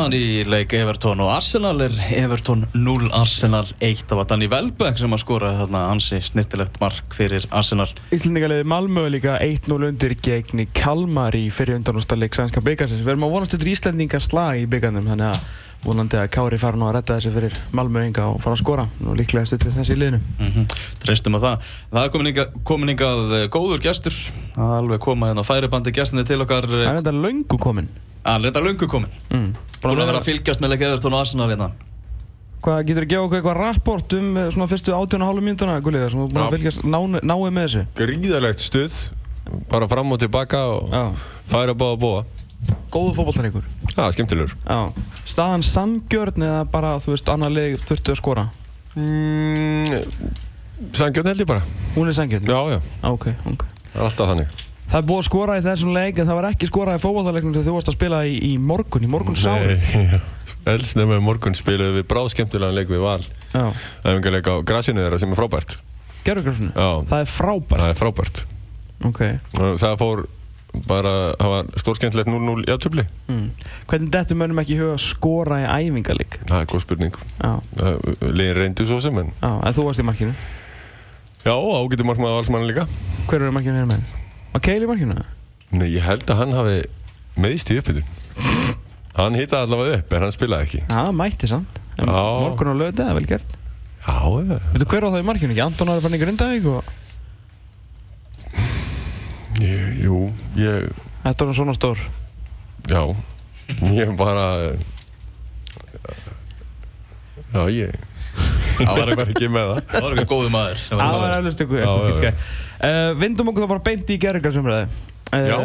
Staðan í leik Everton og Arsenal er Everton 0, Arsenal 1. Það var Danny Welbeck sem að skora þarna ansi snittilegt mark fyrir Arsenal. Íslandingaliði Malmö líka 1-0 undir gegn Kalmar í fyrir undanústarleik sænska byggarsins. Við erum að vonast yfir Íslandingar slag í byggarnum þannig að vonandi að Kári fara nú að redda þessu fyrir Malmö enga og fara að skora og líklega stutt við þessi í liðinu. Mm -hmm. Treystum að það. Það er komin hingað, komin hingað eh, góður gestur. Er alveg komað hérna á færibandi gestinni til okkar. Það er þetta löngu komin. Það er þetta löngu komin. Mm. Búin að vera að fylgjast með leik Everton og Arsenal hérna. Hvað getur þú að gefa okkur eitthvað rapport um eh, svona fyrstu 18,5 mínútuna, Guðliðar, sem þú búin að fylgjast náið ná með þessu? Gríðalegt stuð, bara fram og tilbaka og Já. færa báða bóða. Góðu fókbaltarleikur? Já, skemmtilegur. Já. Staðan sangjörn eða bara, þú veist, annar leik þurftu að skora? Mm, sangjörn held ég bara. Hún er sangjörn? Já, já. Ok, ok. Það er. Það er búið að skora í þessum leik en það var ekki skorað í fókbaltarleiknum þegar þú varst að spila í, í morgun, í morgun sárið. Elsnefn með morgun spiluðum við bráðskemmtilegan leik við val. Já. Æfingarleik á grasinu þeirra sem er frábært. Gerðurgrasinu? Já. Það er frábært? Það er frábært. Ok. Það fór bara, það var stórskemmtilegt 0-0 í aftöfli. Mm. Hvernig þetta mönnum ekki huga að skora í æfingarleik? Það er góð spurning. Já. Legin reyndu svo sem en... Já, en þú varst í markinu? Já, ágættu markmaða valsmann líka. Hver eru markinu hérna með? Var Keili markinu? Nei, ég held að hann hafi meðist í uppbytun. Hann hittaði allavega upp, en hann spilaði ekki. Já, mætti sann. Morgun og löði, það er vel gert. Já, já. Veitu hver á það í markinu ekki? Anton var fann í Grindavík og... Jú, jú, ég... Þetta var svona stór. Já, ég bara... Já, ég... Það var ekki með það. Það var ekki góðu maður. Það var eflust eitthvað fyrir gæð. Uh, vindum okkur þá bara beint í gerðingarsumræði. Uh, já.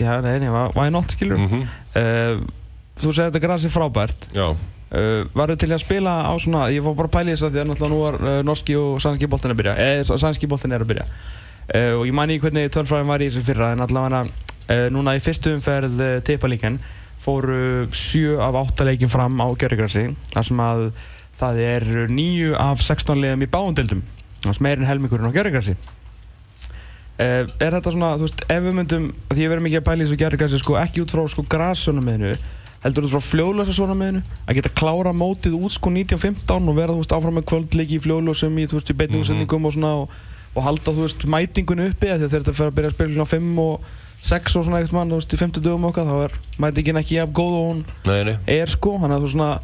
Já, neini, why not, skilur. Mm -hmm. uh, þú segði þetta grasi frábært. Já. Varu til að spila á svona, ég fór bara að pæli þess að því að náttúrulega nú er norski og sænski bóltinn að byrja, eða sænski bóltinn er að byrja. Og ég mæni hvernig tölfræðin var í þessu fyrra, en allavega núna í fyrstu umferð teipalíken fóru 7 af 8 leikin fram á gerðingrasi, þar sem að það er 9 af 16 leiðum í báundildum, þar sem meirinn helmingurinn á gerðingrasi. Uh, er þetta svona, þú veist, ef við myndum, því ég verður mikið að í þessu gerðurgræsi, sko, ekki út frá sko græssuna meðinu, heldur út frá fljóðlösa svona meðinu, að geta klára mótið út sko 1915 og vera, þú veist, áfram með kvöldleiki í fljóðlösum í, þú í beitningusendingum mm -hmm. og svona og, og halda, þú veist, mætingun uppi að þetta fer að byrja að spila á 5 og 6 og svona eitthvað mann, þú veist, í 50 dögum okkar, þá er mætingin ekki jafn góð og hún nei, nei. er sko, þannig að þú svona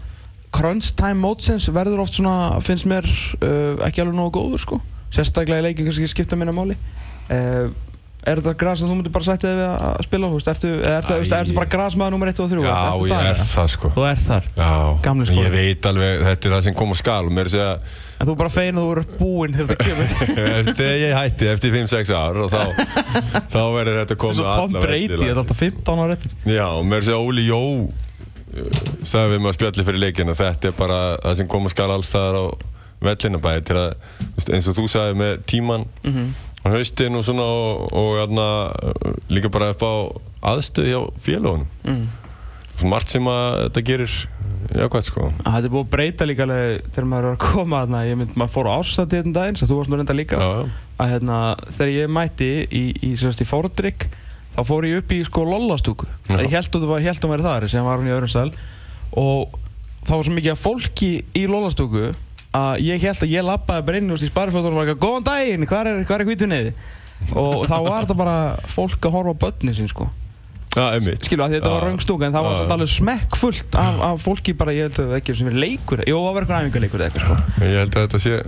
crunch time mótsins verður oft svona, finnst mér uh, ekki alveg nógu góður sko, sérstaklega í leikin kannski skipta minna máli Uh, er þetta græs sem þú myndir bara sætti þig við að spila? Ertu, ertu, ertu, ertu bara græsmaður nr. 1 og 3? Já, ég þar, er það sko. Þú er þar? Já. Ég veit alveg, þetta er það sem kom á skal og mér er að segja... En þú er bara fein og þú er búinn þegar það kemur? eftir ég hætti, eftir 5-6 ár og þá, þá verður þetta komið allavega. Þú er svo Tom Brady, þetta er alltaf 15 ára eftir. Já, mér er að segja Óli Jó sagði við að spjalli fyrir leikina. Þetta er bara það sem kom á skal alls þar á vellinu bæði til að eins og þú sagði með tíman mm -hmm á haustin og svona og, og jæna, líka bara upp á aðstöði hjá félagunum mm. svona margt sem að þetta gerir jákvæmt sko. Það er búið að breyta líka alveg þegar maður er að koma þarna. Ég mynd maður fór á ásætti hérna daginn þú varst nú reynda líka. Já, já. að hérna þegar ég mætti í, í, í, í fórdrygg þá fór ég upp í sko lollastúku ég held að held að maður þar sem var hún í öðrum stæl og þá var svo mikið að fólki í lollastúku að ég held að ég lappaði bara inn í sparifötunum og var ekki góðan daginn, hvað er, er hvítvinniði? og þá var þetta bara fólk að horfa börni sín sko. Ja, Skilu að þetta var raungstúka en það var alveg smekkfullt af, af fólki bara ég held að það ekki sem er leikur Jó, það var eitthvað æfingarleikur eitthvað sko. Ég held að þetta sé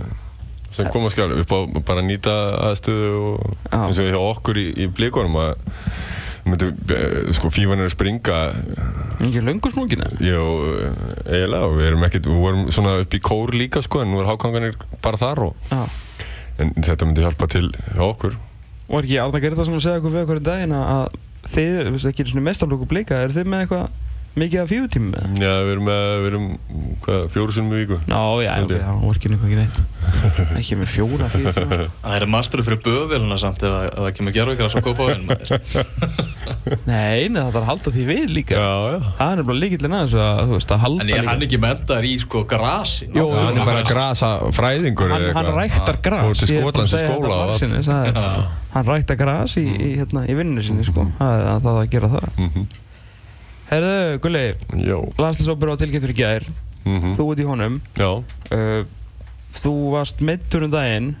sem koma skjál upp á bara nýta aðstöðu og eins og hjá okkur í, í blíkonum að myndu, eh, sko fívan er að springa Ekki löngu snúkin eða? Jú, eiginlega og við erum ekkert, við vorum svona upp í kór líka sko en nú er hákanganir bara þar og Já. en þetta myndi hjálpa til okkur Var ekki alltaf að gera það sem að segja okkur við okkur í daginn að þið, þú veist ekki, svona mestarblokku blika, er þið með eitthvað mikið af fjóðutími með? Já, við erum með, við erum, hvað, fjóru sunnum í viku. Já, já, ok, það var ekki neitt neitt. Ekki með fjóra fjóðutími. Það er margtur fyrir böðveluna samt ef það kemur gerðvíkara svo góð báinn með þér. Nei, það þarf að halda því við líka. Já, já. Það er bara líkillin aðeins að, þú veist, að halda líka. En er hann ekki mentar í, sko, grasi? Jó, hann er bara grasafræðingur eða eitthvað. Hann rættar Herðu, Gulli, Jó. landslýsópur á tilkynntur í gær, Mm þú ert í honum, Já. uh, þú varst meittur um daginn,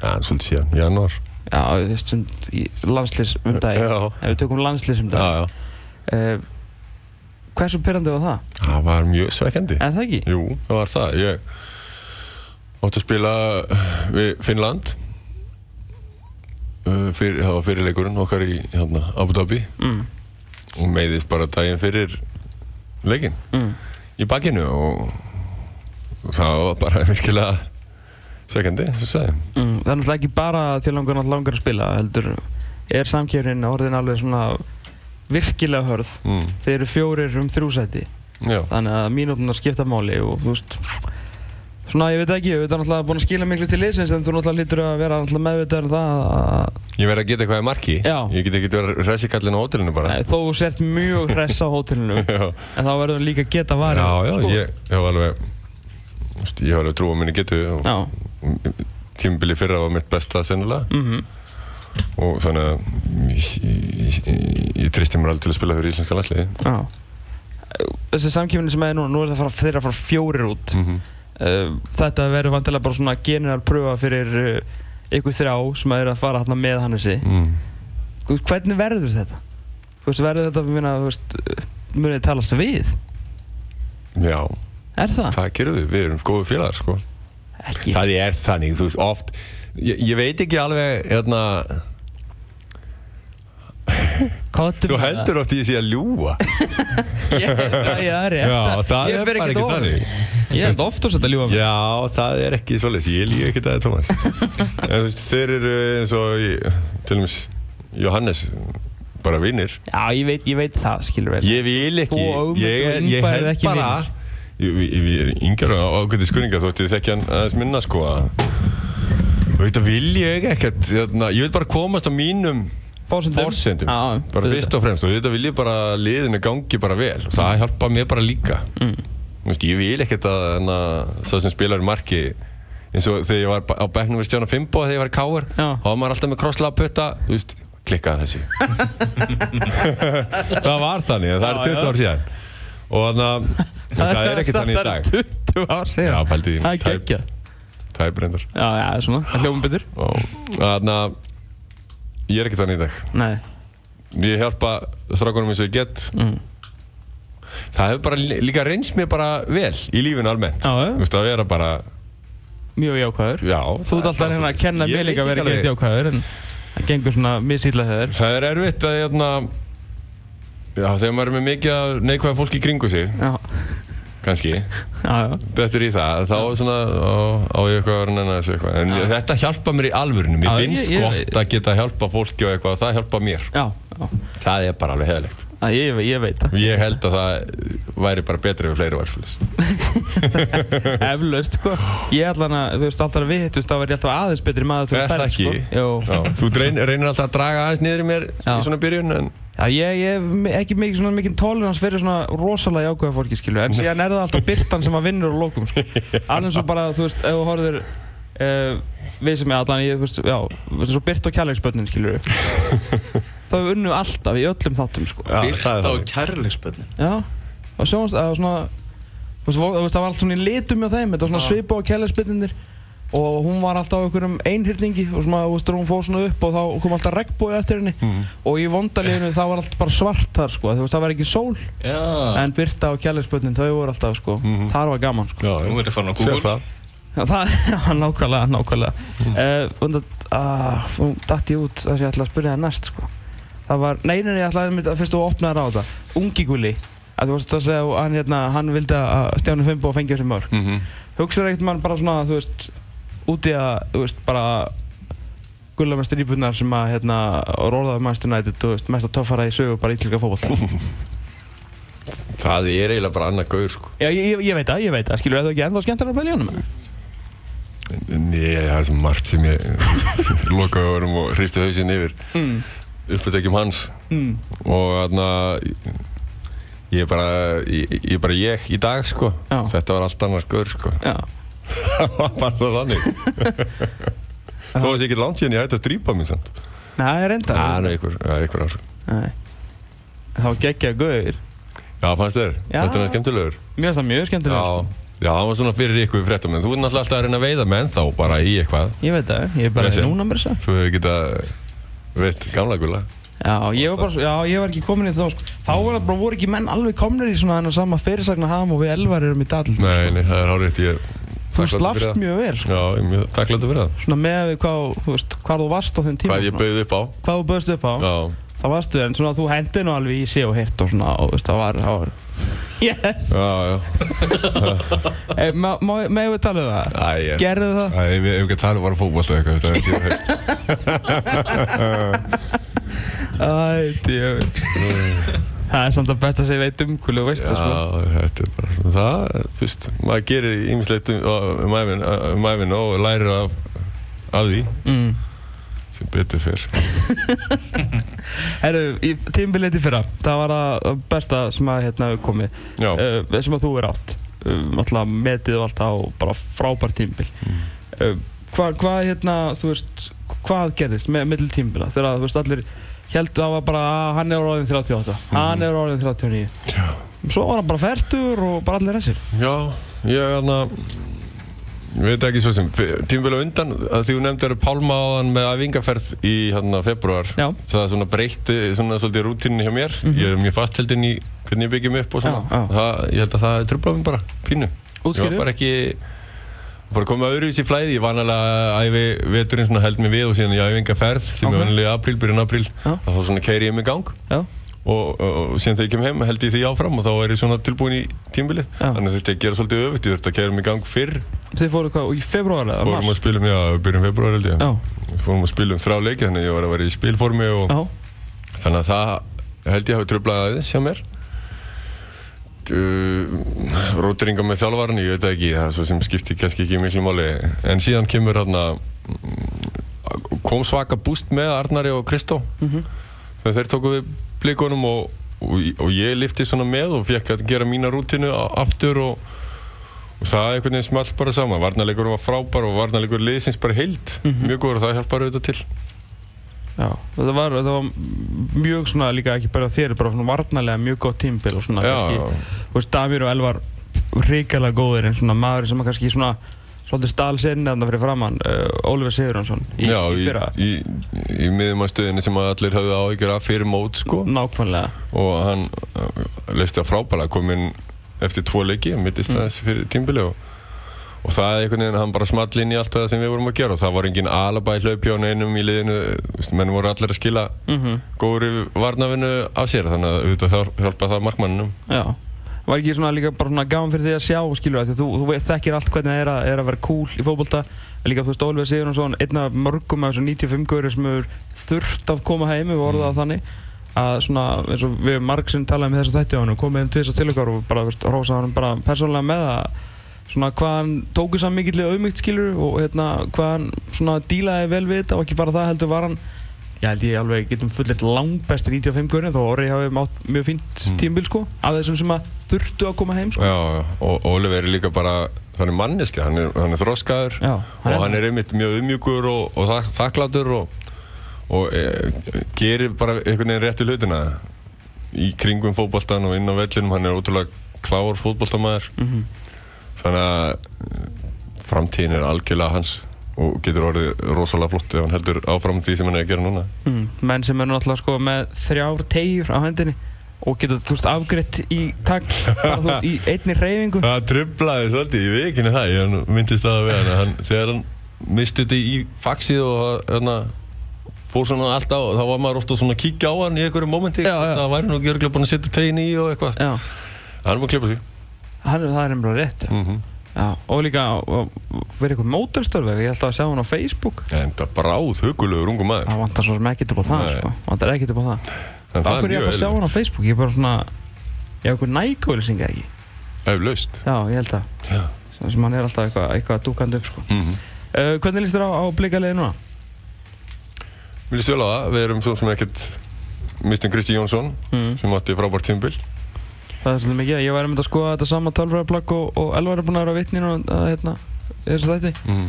Já, svolítið síðan, janúar. já, þessum landslýs um daginn, Já. ef við tökum landslýs um Já, daginn, já. uh, hversu pyrrandi var það? Það var mjög svekkjandi. En það ekki? Jú, það var það. Ég átti að spila við Finnland. Uh, Fyrir, það var fyrirleikurinn okkar í hérna, Abu Dhabi Mm. Og meiðist bara daginn fyrir leikinn Mm. í bakinu og, og það var bara virkilega svekkjandi, svo sagði. Mm. Það er náttúrulega ekki bara því langar langar að spila, heldur er samkjöfnin orðin alveg svona virkilega hörð. Mm. Þeir eru fjórir um þrjúsæti, Já, þannig að mínútunar skipta máli og þú veist, svona ég veit ekki, ég veit náttúrulega búin að skila miklu til liðsins en þú náttúrulega lítur að vera náttúrulega meðvitað um það að ég verði að geta eitthvað í marki. Já. Ég get ekki verið resikallin á hótelinu bara. Nei, þó þú sért mjög hress á hótelinu en þá verður líka að geta varið Já, já, sko. ég, ég hef alveg þú ég hef alveg trú á minni getu og Já, tímabili fyrra var mitt besta sennilega mhm, og þannig að ég, ég, ég, tristi mér alveg til að spila fyrir íslenska landsliði já Þessi samkjöfni sem er núna, nú er það að fara, þeir að fara fjórir út mm -hmm. Uh, Þetta verður vantilega bara svona general pröfa fyrir uh, ykkur þrjá sem að eru að fara þarna með Hannesi mm. Hvernig verður þetta? Veist, verður þetta, minna, munið þið talast við? Já, Er það? það gerum við, við erum góðu félagar sko. Ekki Það er þannig, þú veist, oft ég, ég veit ekki alveg hérna, þú heldur oft ég sé að ljúa Ég, það er rétt. Já, það Ég er fer bara ekkert ekki ofan þannig. Ég held ofta að ljúa mig. Já, það er ekki svolítið, ég líka ekki það, Thomas. En þú veist, þeir eru eins og í- til dæmis Jóhannes bara vinnir Já, ég veit, ég veit það, skilur vel. Ég vil ekki, Þú og Ögmundur ég, og ég Ingvar eru held ekki bara vinir. Ég, ég, ég er yngar á ákveði skurninga þótt ég þekki hann aðeins minna sko að og þetta vil ég ekkert hérna, ég vil bara komast á mínum Fórsendum forsendum. Já, bara fyrst og fremst og þetta vil ég bara að liðinu gangi bara vel. Og það hjálpa mér bara líka. Mm. veist, ég vil ekkert að það sem spilar í marki eins og þegar ég var á bekknum við Stjána Fimbo þegar ég var í Káur Já. þá var maður alltaf með krosslaða putta þú veist, klikkaði þessi það var þannig, það er 20 ár síðan. Og þannig að það er ekkert þannig í dag. Það er 20 ár já, síðan pældi því, Það er geggjað. tæp reyndar. Já, já, svona, það hljóðum betur. Og þannig að ég er ekkert þannig í dag. Nei. Ég hjálpa strákunum eins og ég get. Mm. það hefur bara lí- líka reynst mér bara vel í lífinu almennt. Já. Þú veist, að vera bara Mjög jákvæður. Já, Þú ert alltaf reyna að kenna Ég mér líka að vera ekki gett jákvæður En það gengur svona missýtla þegar. Það er erfitt að hérna, já, þegar maður er með mikið neikvæða fólki í kringu sig. Já, kannski, já, já. Betur í það þá svona, á, á ég eitthvað að vera nenni þessu eitthvað. En þetta hjálpa mér í alvörunum Já, ég- finnst ég- gott að geta hjálpa fólki og eitthvað og það hjálpa mér. Já, já. Það er bara alveg heðilegt. Ég, ég veit það. Ég held að það væri bara betri ef fleiri svolítið Eflaust, sko. Ég ætla hana, þú veist, alltaf að við hittust Þá verð ég alltaf aðeins betri maður sko. Já, þú reyn, reynir alltaf að draga aðeins niður í mér Já. í svona byrjun en Já, ég, ég hef mi- ekki mikið svona mikið tolerans fyrir svona rosalega jákvæða fólki, skilu En síðan er það alltaf byrtan sem að vinnur á lókum, sko. Alveg svo bara, þú veist, ef þú horfir uh, Við sem er allan í, þú veist, já Þú veist, svo byrt og kærleiksbönnin, skilu Það við unnu alltaf í öllum þáttum, sko. Það er á þannig. kærleiksbönnin Já, og sjónast, eða svona Þú veist, það var allt svona í litum hjá þeim Þetta var svona svipa á kærleiksbönninir Og hún var alltaf á einhverjum einhyrningi Og svona, þú veist, hún fóð svona upp Og þá kom alltaf regnbói eftir henni. Mhm. Og í vondaliðinu það var alltaf bara svart þar, sko. Þú veist, það var ekki sól. Já. En Birta og kærleiksbönnin, þau voru alltaf, sko. Mhm. Þar var gaman, sko. Já, er ég farin á Google það? Já, Það, já, nákvæmlega, nákvæmlega. Mm. uh, að, ah, datt ég út Það sem ég ætla að spyrja það næst, sko. Það var, nei, nei, ég ætlaði að fyrst þú opnaði á þetta. Ungi gulli að þú veist að segja að hann, hérna, hann vildi að Stjáni Fimbo fengi þessi mörg mm -hmm. hugsaður ekkert mann bara svona, þú veist úti að, þú veist, bara gulla með strípunar sem að hérna, rólaði Manchester United, þú veist, mest að töffara í sögu bara ítlika fótboll Það er eiginlega bara annað gaur sko. Já, ég, ég, ég veit það, ég veit það, skilur þú ekki ennþá skemmtilega að pæla í honum? Nei, það er svo margt sem ég loka öðrum og hristi hausinn yfir Mm. uppbyttekjum hans Mm. og þarna ég er bara ég er bara ég í dag sko Já. þetta var allt annars gaur sko Já, það var bara það þannig? Þó að ég ekki langt síðan ég hætti að strípa mig samt. Nei, það er enda það er einhver, ja, einhver ár. Nei. Þá geggja gauðir Já, fannst þér? Já. Þetta er skemmtilegur? Mér finnst það mjög skemmtilega Já, já, hann var svona fyrir ykkur fréttum en þú er náttúrulega alltaf að reyna að veiða með ennþá bara í eitthvað. Ég veit það, ég er bara Vesen. núna mér þess Þú hefur getað, veit, gamla gula Já, ég var bara, já, ég var ekki komin í þá sko. Þá var það bara, voru ekki menn alveg komnir í svona þennan sama fyrirsagna ham og við elvar erum í dall Nei, nei, það er hárið ég Þú slafst það. mjög vel sko. Já, ég er mjög þakkláttur fyrir það Svona með hvað, þú veist, hvað þú varst á þeim tíma Hvað ég svona. bauð upp á Hvað þú bauðst upp á Já, Það varstu, en svona þú hendi nú alveg í sé og hirt og svona, og veist, það var, það var Yes já, já hey, má, má, Megum við tala um það? Æ, ég Gerðu það? Æ, við hefum ekki að tala um bara fótbolta eitthvað þetta er ekki hægt. Æ, djöfum Það er samt að best að segja veit um hvernig þú veist það, sko Já, þetta er bara svona það, fyrst, maður gerir ímislegt um, um, ævin, um og lærir af, af því mm. sem betur fyrr. Herru, tímbiliti fyrra, það var það besta sem að hérna hefur komið Já, uh, sem að þú er átt alltaf metið og allt á bara frábær tímbil Mm. uh, hvað hva, hérna, þú veist hvað gerðist með middl tímbila þegar þú veist allir held það var bara að hann er orðin 38 hann er orðin 39 já, svo var hann bara færtur og bara allir þessir. Já, ég er hann ég veit ekki svo sem, tímvel á undan, að því þú nefndir Pálma á hann með æfingaferð í hann februar, Já. það svona breytti svona svolítið rútinni hjá mér, ég er mjög fastheldinn í hvernig ég byggjum upp og svona, Já, já. Það, ég held að það er tröflaðum bara, pínu. Útskýru bara komið öðruvísi í flæði, ég vanalega æfi veturinn svona held mig við og síðan ég æfinga ferð sem Ok. er vanalega í apríl, byrjun apríl. Þá svona keiri ég mig í gang. Já, og, og, síðan þegar ég kem heim held ég því áfram og þá er ég svona tilbúin í tímbilið þannig þurfti ég að gera svolítið öfugt, ég þurfti að keira mig í gang fyrr. Þið fóru hvað í februar eða fórum að mars spila um, já, byrjun februar held ég. Já, fórum að spila um þrjá leiki þannig ég var að vera í spilformi og þannig að það held ég hafi tröflað aðeins hjá mér uh, rótringa með þjálfvaran, ég veit það ekki það er svo sem skipti kannski ekki miklu máli. En síðan kemur hérna mm, kom svaka búst með Arnari og Kristó. Mhm. þegar þeir tóku við blikunum og, og, og ég lifti svona með og fekk að gera mína rútinu aftur og, og það einhvern veginn smalt bara saman. Varnarleikur var frábær og varnarleikur liðsins bara heild. Mjög góður og það hjálpar auðvitað til já. Þetta var, þetta var mjög svona líka ekki bara þér bara svona varnarlega mjög gott tímbil og svona Já, kannski þú veist, Damir og Elvar hrikalega góðir en svona maður sem kannski svona svolítið stál sinni þarna fyrir framann uh, Ólfur Sigurjónsson í, Já, í í, fyrra. í, í miðjumarstöðinni sem að allir hafði áhyggjur af fyrir mót sko. Nákvæmlega. Og hann uh, leisti að frábæla kom inn eftir tvo leiki mittist Mm. aðeins fyrir tímbili og, og það er einhvern veginn, hann bara small inn í allt það sem við vorum að gera. Og það var engin alabæ hlaupjá neinum í liðinu, menn voru allir að skila mm góður varnavinu af sér. Þannig að auðvitað hjálpa það markmannunum já. Var ekki svona líka bara svona gaman fyrir því að sjá skilur það, þú, þú þekkir allt hvernig það er er að vera cool í fótbolta. En líka þú veist Ólfur Sigurjónsson einn af mörgum af þessum 95 guður sem hefur þurft að koma heim við orðað mm. þannig. Að svona eins og við margsinn talaðum með þess að þætti á hann komið þess að til okkar og bara þú veist hann bara persónulega með að svona hvað hann tóku saman mikill auðmygt skilur og hérna hvað hann svona dílaði vel við þetta og ekki bara það heldur var hann ég held ég alveg getum fullitt langbæsti 95 guðurinn þó Orri hafi mátt mjög fínt Mm. tímbil sko af þessum sem að þurftu að koma heim sko Já, já, og Oliver er líka bara þannig manneski, hann er, hann er þroskaður Já, og hann er einmitt mjög umjúkur og, og þak, þakklátur og, og e, gerir bara einhvern veginn rétti hlutina í kringum fótboltan og inn á vellinum hann er ótrúlega klár fótboltamæður Mhm. Þannig að e, framtíðin er algjörlega hans og getur orðið rosalega flott ef hann heldur áfram því sem hann er að gera núna. Mm, menn sem er náttúrulega sko með þrjár tegjur á hendinni og getur þú veist afgreitt í tagl bara þú veist í einni reyfingu Það trublaði svolítið, veit ekki það ég myndist það að við hann, þegar hann misti þetta í faxið og hérna fór svona alltaf og þá var maður ofta svona að kíkja á hann í einhverju já. það væri nú ekki örgulega búin að setja tegin í og eitthvað. Já, hann búin að klippa sig hann, það er einhverja rétt. Mm Já, og líka verið eitthvað mótorstörfi ég held að sjá hann á Facebook. En það bráð hugulegur ungu maður. Það vantar svo sem ekkert upp á það sko. vantar ekkert upp á það. En Af hverju ég ætla að sjá hann á Facebook? Ég er bara svona ég hef eitthvað nægóðlýsing ekki? Eflaust. Já, ég held að. Já. Sem hann er alltaf eitthvað, eitthvað dúkandi upp sko. mm -hmm. uh, hvernig líst þér á, á blikalegið núna? Vil ég stjóla það, við erum svo sem ekkert mistum Kristi Jónsson Mm. sem átti frábært tímbil það er svolítið mikið ég væri myndið að skoða þetta sama tölfræðarplagg og, og Elvar er búin að vera vitnin og að hérna þessu þætti mm.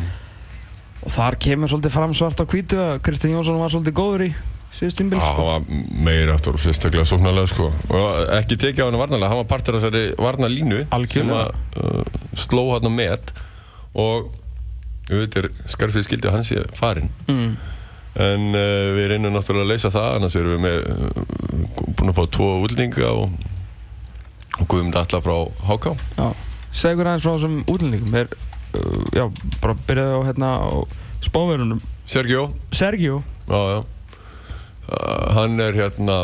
og þar kemur svolítið fram svart á hvítu að Kristján Jónsson var svolítið góður í síðust Já, sko. hann var meira aftur og sérstaklega sóknarlega sko. og ekki tekið á hann varnarlega, hann var partur af þessari varnarlínu sem að uh, sló hann á met og auðvitað er skarfið skildi að hann sé farinn mm. en uh, við reynum náttúrulega að leysa það annars erum við með uh, búin að fá tvo útlendinga og, og Guðmund Alla frá HK segur aðeins frá þessum útlendingum. Er, uh, já, bara byrjaði á hérna á spáverunum Sergio, Sergio? Já já. Uh, hann er hérna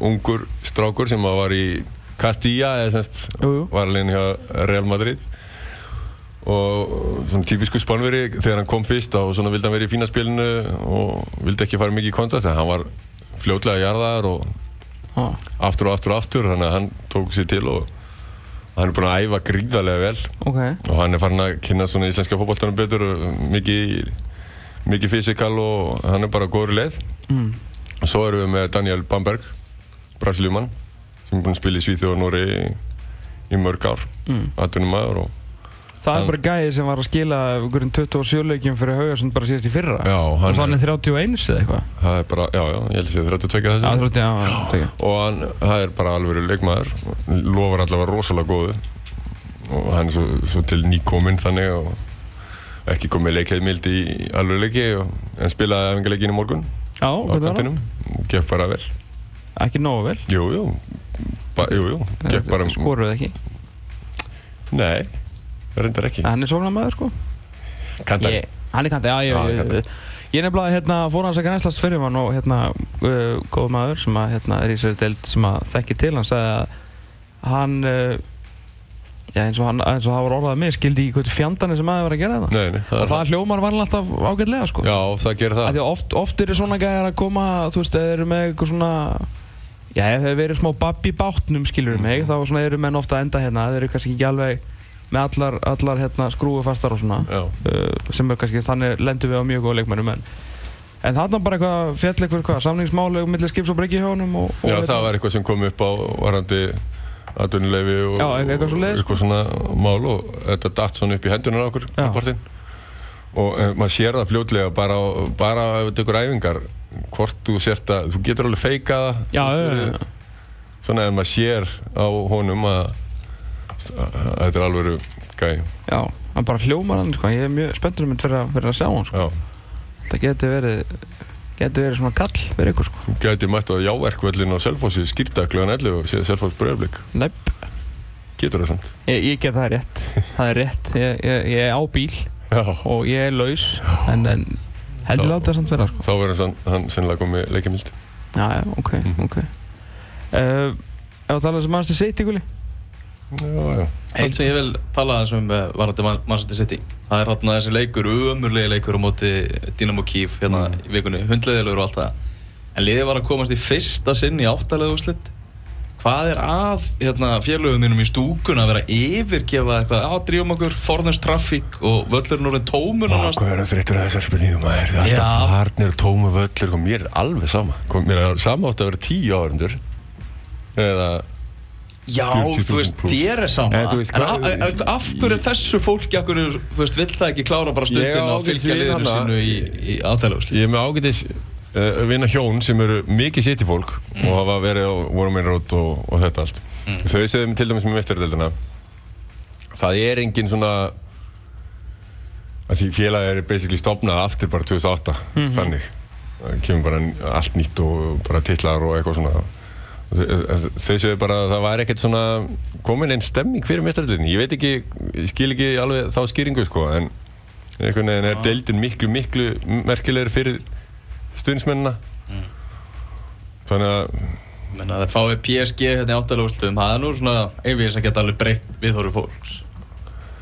ungur strákur sem að var í Castilla eða semst Jú, jú. var alveg hjá Real Madrid. Og svona típisku spánveri þegar hann kom fyrst og svona vildi hann vera í fína spilinu og vildi ekki fara mikið í kontrast en hann var fljótlega jarðaðar og ah. aftur og aftur og aftur þannig að hann tók sér til og hann er búinn að æfa gríðarlega vel Ok, og hann er farin að kynna svona íslenska fótballtanum betur mikið, mikið fysikal og hann er bara góður leið mm. og svo erum við með Daniel Bamberg Brasiliumann sem er búinn að spila í Svíþjóð og Nóri í, í mörg ár Mm. atvinnum maður og það er bara gæði sem var að skila einhverjum 27 leikjum fyrir Haugarsson bara síðast í fyrra. Já, og þannig er, 31 eða eitthvað. Það er bara, já, já, ég held að sé 32 Já, þessi þrjótti, já, já, já. og hann, það er bara alveg leikmaður. Lofar allavega rosalega góðu. Og hann er svo, svo til nýkominn þannig og ekki komið leikheimild í alveg leiki og, en spilaði efingaleikin í morgun. Já, á það? kantinum. Gekk bara vel. Ekki nógu vel? Jú, jú, ba, jú, jú. Gekk bara, Skoruð ekki? Nei reyndar ekki, Hann er sóknarmæður sko. Kantari Ég- Hann er kantið, já, Já, ég, kantari. ég, nefnilega hérna, fór hans að grænslast fyrir hann og hérna, uh, góð maður sem að, hérna, er í sér deild sem að þekki til. Hann sagði að hann uh, já, eins og hann eins og það var orðað mig, skildi í hvað fjandani sem aðeins var að gera það. Nei, nei, það er það hljómar var alltaf ágætlega sko. Já, það gerir það. Því oft, oft eru svona gæjar að koma þú veist, eða eru með eitthvað svona já, ef þeir verið smá babb í bátnum skilur mig, þá svona eru menn ofta að enda hérna. Þeir eru kannski ekki alveg með allar, allar hérna, skrúu fastar og svona uh, sem er kannski, þannig lendum við á mjög góða leikmennum en, en þarna bara eitthvað fjall eitthvað, hvað, samningsmáli millir skips og bryggja hjá honum og, og já, það var eitthvað sem kom upp á varandi atvinnuleifi og, Já, eitthvað svoleiðis. eitthvað svona mál og þetta datt svona upp í hendunar á okkur Já. rapportinn. og e, maður sér það fljótlega bara, á- bara ef þetta ykkur æfingar hvort þú sért að, þú getur alveg feika það já, þú já, veist, já, já. svona ef maður sér á honum að þetta er alveg gæi. Já, hann bara hljómar hann sko. ég er mjög spenntur um þetta fyrir, að- sjá hann sko. það geti verið geti verið svona kall fyrir ykkur sko. þú gæti mætt á jáverkvöllin á Selfossi skýrta kljóðan 11 og séð Selfoss bröðblik Nepp, getur það samt. Ég, ég get það rétt. Það er rétt, ég, ég, ég er á bíl já, og ég er laus en, en heldur láta það samt vera sko. þá verður hann, hann sennilega komið leikimild já, ok, Mhm. ok. Uh, ef að tala sem mannstu já, já Eitt sem ég vil tala aðeins um uh, varandi Manchester City. Það er hérna þessi leikur, umurlega leikur á móti Dynamo Kiev hérna í vikunni. Hundleðilegur og allt það. En liðið var að komast í fyrsta sinn í áttalega úrslit. Hvað er að hérna, félögum mínum í stúkun að vera að yfirgefa eitthvað? Á drífum okkur, forðans trafík og völlurinn orðin tómur nánast? hvað er það þreyttur að þessar spurningum maður? Það er Já. alltaf farnir og tómu völlur. Kom, Mér er alveg sama. Kom, Mér er sama átt að vera tíu árindur Eða Já, 40.000 þú veist, þér er sama. En af hverju er þessu fólki af hverju, þú veist, vill það ekki klára bara stundin og fylgja liðinu sínu í, í úrslit Ég er með ágætis uh, vinna hjón sem eru mikið siti fólk og hafa verið á meira rót og, og þetta allt. Þau segðu mig til dæmis með mestardeldina Það er engin svona að því félagi er basically stopnað aftur bara 2008 þannig. Það kemur bara allt nýtt og bara titlar og eitthvað svona Þau segðu bara að það var ekkert svona komin einn stemming fyrir mestardeldinni ég veit ekki, ég skil ekki alveg þá skýringu sko en einhvern veginn er deildin miklu miklu merkilegri fyrir stundsmennina þannig að Menna það fáið PSG hérna í áttalega úrslitum það er nú svona einvið sem geta alveg breytt viðhóru fólks.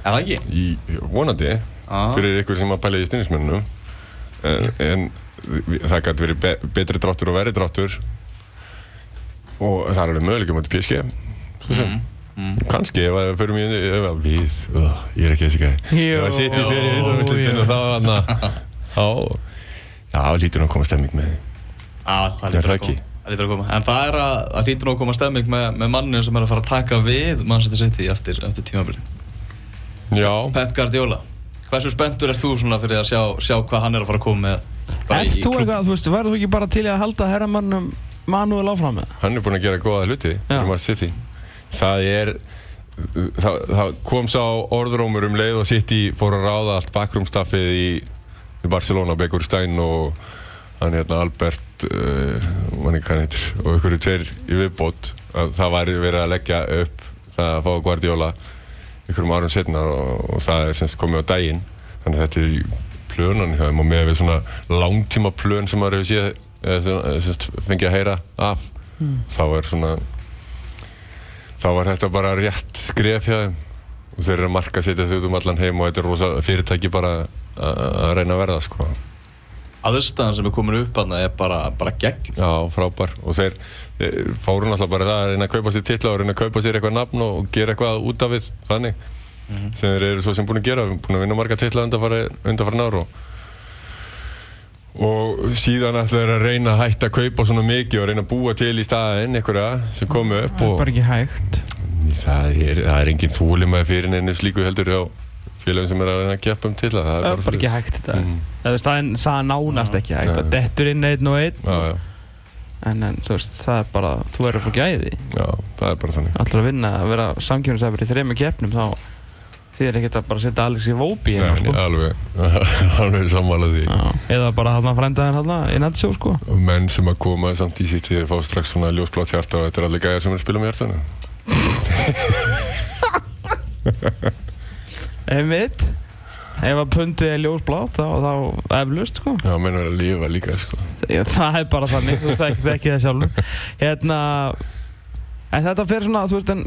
Er það ekki? í, vonandi Ah. fyrir ykkur sem að pæla í stundismennunum en, en það gæti verið be, betri dráttur og verri dráttur og það er alveg möguleika motið PSG sem. Mm. kannski ef að við förum í ef að við, uh, ég er ekki þessi gæði ef að sitja fyrir í og þá hann þá já, lítur nú að koma stemming með. Já, það Er lítur það að Það að koma. En það er að, það lítur nú að koma stemming með, með mannin sem er að fara að taka við Manchester City eftir, eftir tímabili já, Pep Guardiola. Hversu spenntur ert þú svona fyrir að sjá, sjá hvað hann er að fara að koma með bara í Ert þú eitthvað, þú veist, verður þú ekki bara til í að halda herramannum Manuel áfram með? Hann er búinn að gera góða hluti í Man City. Það er það, það kom sá orðrómur um leið og City fór að ráða allt bakgrúmstaffið í, í Barcelona, Bekur Stein og hann hérna Albert uh, mann ekki hvað heitir og ykkur tveir í viðbót. Að það væri verið að leggja upp það að fá Guardiola ykkurum árum setna og, og það er semst komið á daginn. Þannig að þetta er í plönunni hjá þeim og með við svona langtíma plön sem maður hefur séð svona, semst, fengið að heyra af. Þá er svona þá var þetta bara rétt skref hjá þeim. Og þeir eru að marka setja þau út um allan heim og þetta er rosa fyrirtæki bara að að reyna að verða sko. aðstæðan sem er komin upp hann er bara, bara gegn Já, frábær. Og þeir, þeir fóru náttúrulega bara það að reyna að kaupa sér titla og reyna að kaupa sér eitthvað nafn og gera eitthvað út af við þannig. Sem þeir eru svo sem búin að gera búin að vinna marga titla undanfara ár og, og síðan ætla þeir að reyna að hætta að kaupa svona mikið og reyna að búa til í staðinn einhverja sem komu upp Það er bara ekki hægt. Það er, það er engin þúlimaði fyrir neinu slíku heldur hjá félagum sem er að reyna að keppa um titla það Það er bara ekki hægt Mm. Það það er það er nánast ekki hægt. Það dettur inn einn og einn. Já, já, en, en þú veist, það er bara, þú verður að fá gæði. Já, það er bara þannig. Allar að vinna, að vera samkjöfnisæfur í þrejum keppnum þá þið er ekkert að bara setja Alex í Vóbi Nei, sko. alveg, alveg sammála því. Já, eða bara hann frændaðin hann í Natsjó sko? Menn sem að koma samt í sitt tíði fá strax svona ljósblátt hjarta og þetta er allir gæjar sem er að spila með hjartanu. Einmitt. Ef að pundið er ljósblátt þá, þá eflust sko. Já, menn verður að lifa líka sko. Já, Það er bara þannig, þú þekki þekki það sjálfur. Hérna En þetta fer svona, þú veist en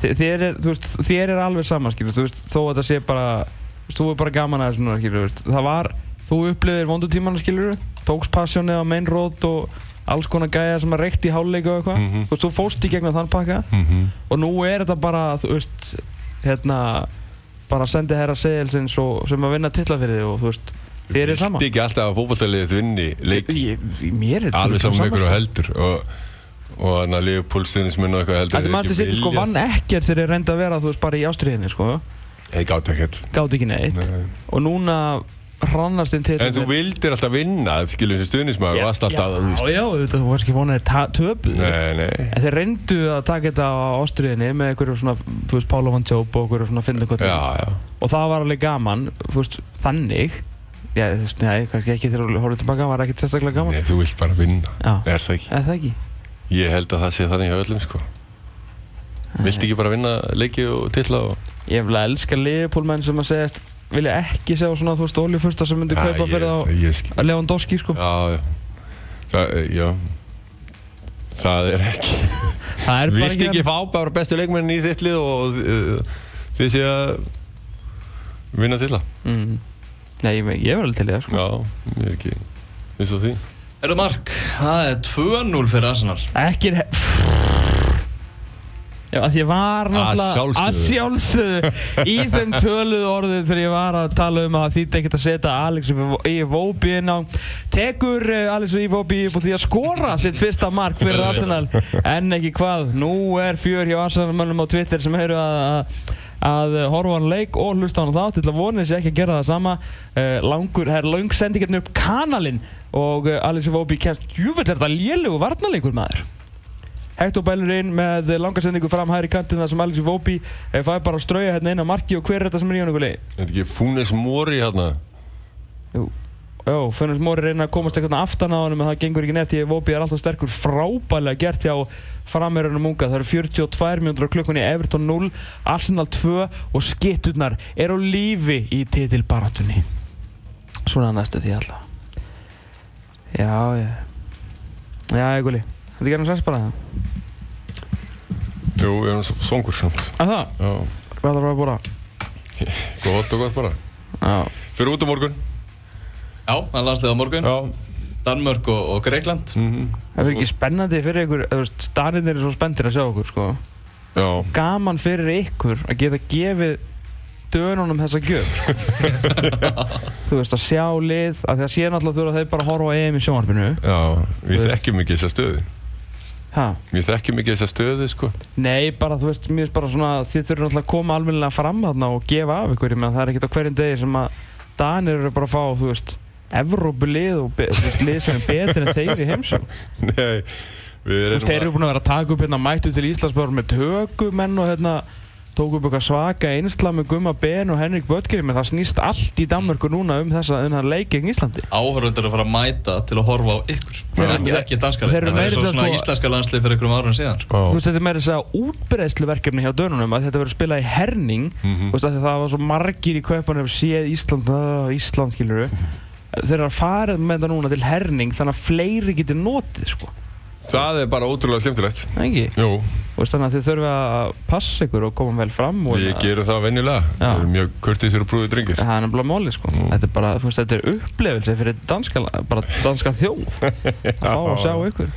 Þér er, þú veist, þér er alveg saman skilur, þú veist, þó að þetta sé bara þú veist, Þú er bara gaman að þessu núna, skilur, þú veist Það var, þú upplifir vondutímanu, skilur Tókst passjónið á main road og alls konar gæja sem að reykt í háluleika og eitthvað Mhm. Þú veist, þú fóst í gegnum þann pakka mm -hmm. og nú er þetta bara, þú veist hérna, bara sendi herra segilsins og sem að vinna titla fyrir þig og þú veist, þér er sama Þetta ekki alltaf að fótballtæliðið vinni leik er alveg saman ykkur og sko. heldur og, og þannig að Liverpool stuðnismenn og eitthvað heldur Þetta maður til sitt sko vann ekkert þegar þeir reynda að vera þú veist bara í ástriðinni sko. Ég gátt ekkert. Gátt ekki neitt. Nei. og núna hrannast inn til En þú vildir alltaf vinna, skiljum sem stuðnismæður og varst alltaf að, Já, já, þetta, þú varst ekki vonaði töpu Nei, nei. En þeir reyndu að taka þetta á ástriðinni með einhverju svona, þú veist, Pála Van Tjóp og einhverju svona fyndingkvöld Já, já. Og það var alveg gaman, þú veist, þannig. Já, þú veist, nei, kannski ekki þegar þú horfður tilbaka, var ekkert sérstaklega gaman. Nei, þú vilt bara vinna, er það ekki? er það ekki? Ég held að það sé þannig hjá öllum sko. Vilt ekki bara vinna leiki og titla og Ég vil að elska Leopold-menn sem að segjast vilja ekki segja svona, þú veist, oljufursta sem myndi kaupa fyrir þá ég, skil- að Lewandowski, sko. Já, já. Það, já. Það er ekki. Það er bara Vilt ekki fá bara bestu leikmennin í þitt lið og uh, þið sé að vinna til það mm. Nei, ég, ég er alveg til í það, sko. Já, ég er ekki eins og því Er það mark? Það er 2-0 fyrir Arsenal. Ekki er Já, að ég var náttúrulega að sjálfsögðu. í þeim töluðu orðið þegar ég var að tala um að þýtti ekkert að setja Alex í Vóbi inn á tekur eh, Alex upp á því að skora sitt fyrsta mark fyrir Arsenal. En ekki hvað, nú er fjör hjá Arsenal-mönnum á Twitter sem hefur að, að að horfa á hann leik og hlusta á hann þá til að vonið sér ekki að gera það sama. Uh, langur, það er lang sendingarni upp kanalinn og uh, Alex Vóbi kemst, júvill er það lélegu varnarleikur maður? Hector Bellerin með langa sendingu fram hægri kantinn þar sem Alex Vóbi eh, fær bara að strauja hérna inn á marki og hver er þetta sem er í honum gulli? Er ekki Fúnes Mori hérna? Jú, Jó, Fönnes Móri reyna að komast eitthvað aftan á hann en það gengur ekki neitt því að Vóbi er alltaf sterkur frábælega gert hjá framherjunum unga. Það eru 42 mjöndur á klukkunni Everton 0, Arsenal 2 og skitturnar er á lífi í titilbaratunni Svona næstu því alltaf Já, já. Já, ég gulli Þetta gerum sens bara? Það Jú, ég er songur samt. Að það? Já, Hvað er það að bóra? gott og gott bara. Já. Fyrir út á morgun. Já, það er landslið á morgun. Já. Danmörk og, og Greikland mm Það fyrir ekki spennandi fyrir ykkur, þú veist, Danirnir er svo spenntir að sjá okkur, sko. Já. Gaman fyrir ykkur að geta gefið dönunum þessa gjöf, sko. þú veist, að sjá lið, að því að síðan alltaf þurfa þeir bara að horfa á EM í sjónvarpinu. Já, við Þú þekkjum ekki þessa stöðu Ha? Við þekkjum ekki þessa stöðu, sko Nei, bara, þú veist, mér er bara svona, þið þurfum alltaf að koma almennilega fram þarna og gefa af ykkur, það er ekkert á hverjum degi sem að Danir eru bara að fá, þú veist Evrópulið og þú lið sem er betur en þeir í heimsum Nei, við Þú veist, þeir eru búin að vera að taka upp hérna mættu til Íslands bara með tökumenn og hérna tóku upp eitthvað svaka einsla með Gumma Ben og Henrik Böttgeri menn það snýst allt í Danmörku núna um þessa um leik gegn Íslandi. Áhörundur að fara að mæta til að horfa á ykkur. Þeir- ekki, ekki danska þeir leik eru en það er svo svona sko- íslenska landslið fyrir einhverjum árun síðan. Þú Ó, veist, þetta er meira þess að útbreysluverkefni hjá dönunum að þetta verður spilað í herning Mhm. Þú veist, það var svo margir í kaupanum séð Ísland, uh, Ísland, skilur Þeir eru að fara með þetta núna til herning þannig að fleiri getur notið, sko Það er bara ótrúlega skemmtilegt Það ekki? Jú, veist, þannig að þið þurfum að passa ykkur og koma vel fram og við gerum það venjulega. Við erum mjög kurtisir og brúðið drengir Það er nefnilega móli sko. Þetta er bara, þú veist, þetta er upplefelse fyrir danska, bara danska þjóð að fá að sjá ykkur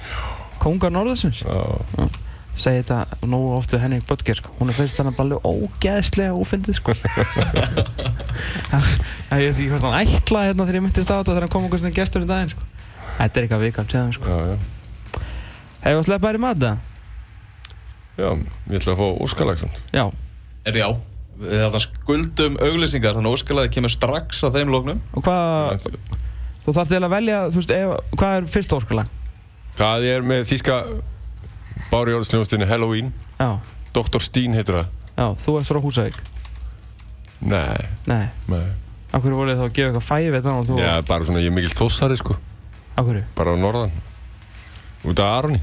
Kongar Norðarsins Já. Segir þetta nú oft við Henrik Böttger sko. Hún er finnst þannig bara alveg ógeðslega ófindið sko. Ég veit ekki hvort hann ætla hérna þegar ég myndist á þetta þegar hann kom okkur svona gestur í daginn sko. Þetta er eitthvað vikam séðan sko. Já, já Hefur við sleppt bæri mat það? Já, ég ætla að fá Óskarlag samt Já. Er já Við þetta skuldum auglýsingar þannig að óskalaði kemur strax á þeim lóknum Og hvað, þú þarf til að velja, þú veist, ef, hvað er fyrsta óskalag? Það er með þýska Bári Jórnsljónstinni Halloween. Já, Dr. Steen heitir það. Já, þú ert frá Húsavík? Nei, Nei, nei. Akkur voruð þið þá að gefa eitthvað fæfi þannig og þú Já, bara svona, ég er mikill þossari sko. Akkur? Bara á norðan. Út af Aroni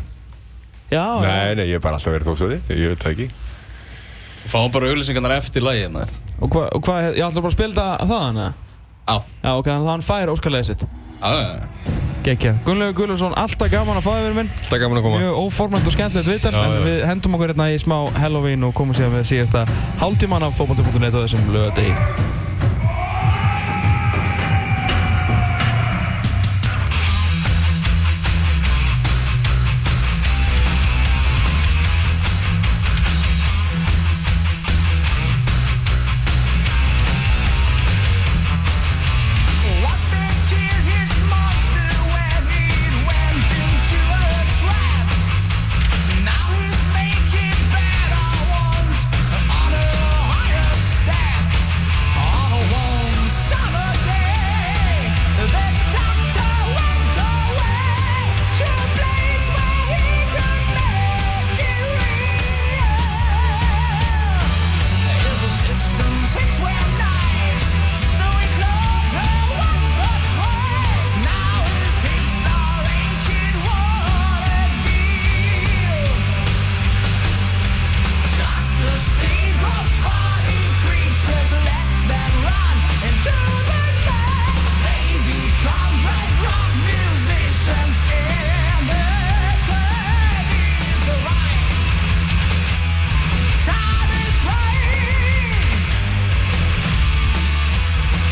Já, Nei, nei, ég er bara alltaf verið þossari Ég veit það ekki. Fáum bara auglýsingarnar eftir lagið maður. Og hvað, og hvað, ég ætla bara að spila það eða? Á Já, ok, þannig að hann fær óskarlegið sitt. Á Gekkja Gunnlaugur Gullarsson, alltaf gaman að fá verið minn. Alltaf gaman að koma. Mjög óformænt og skemmtilegt viðtal Já, En já. við hendum okkur hérna í smá Halloween og komum síðan með síðasta hálftíman af fótbolti.net og þessum lögadegi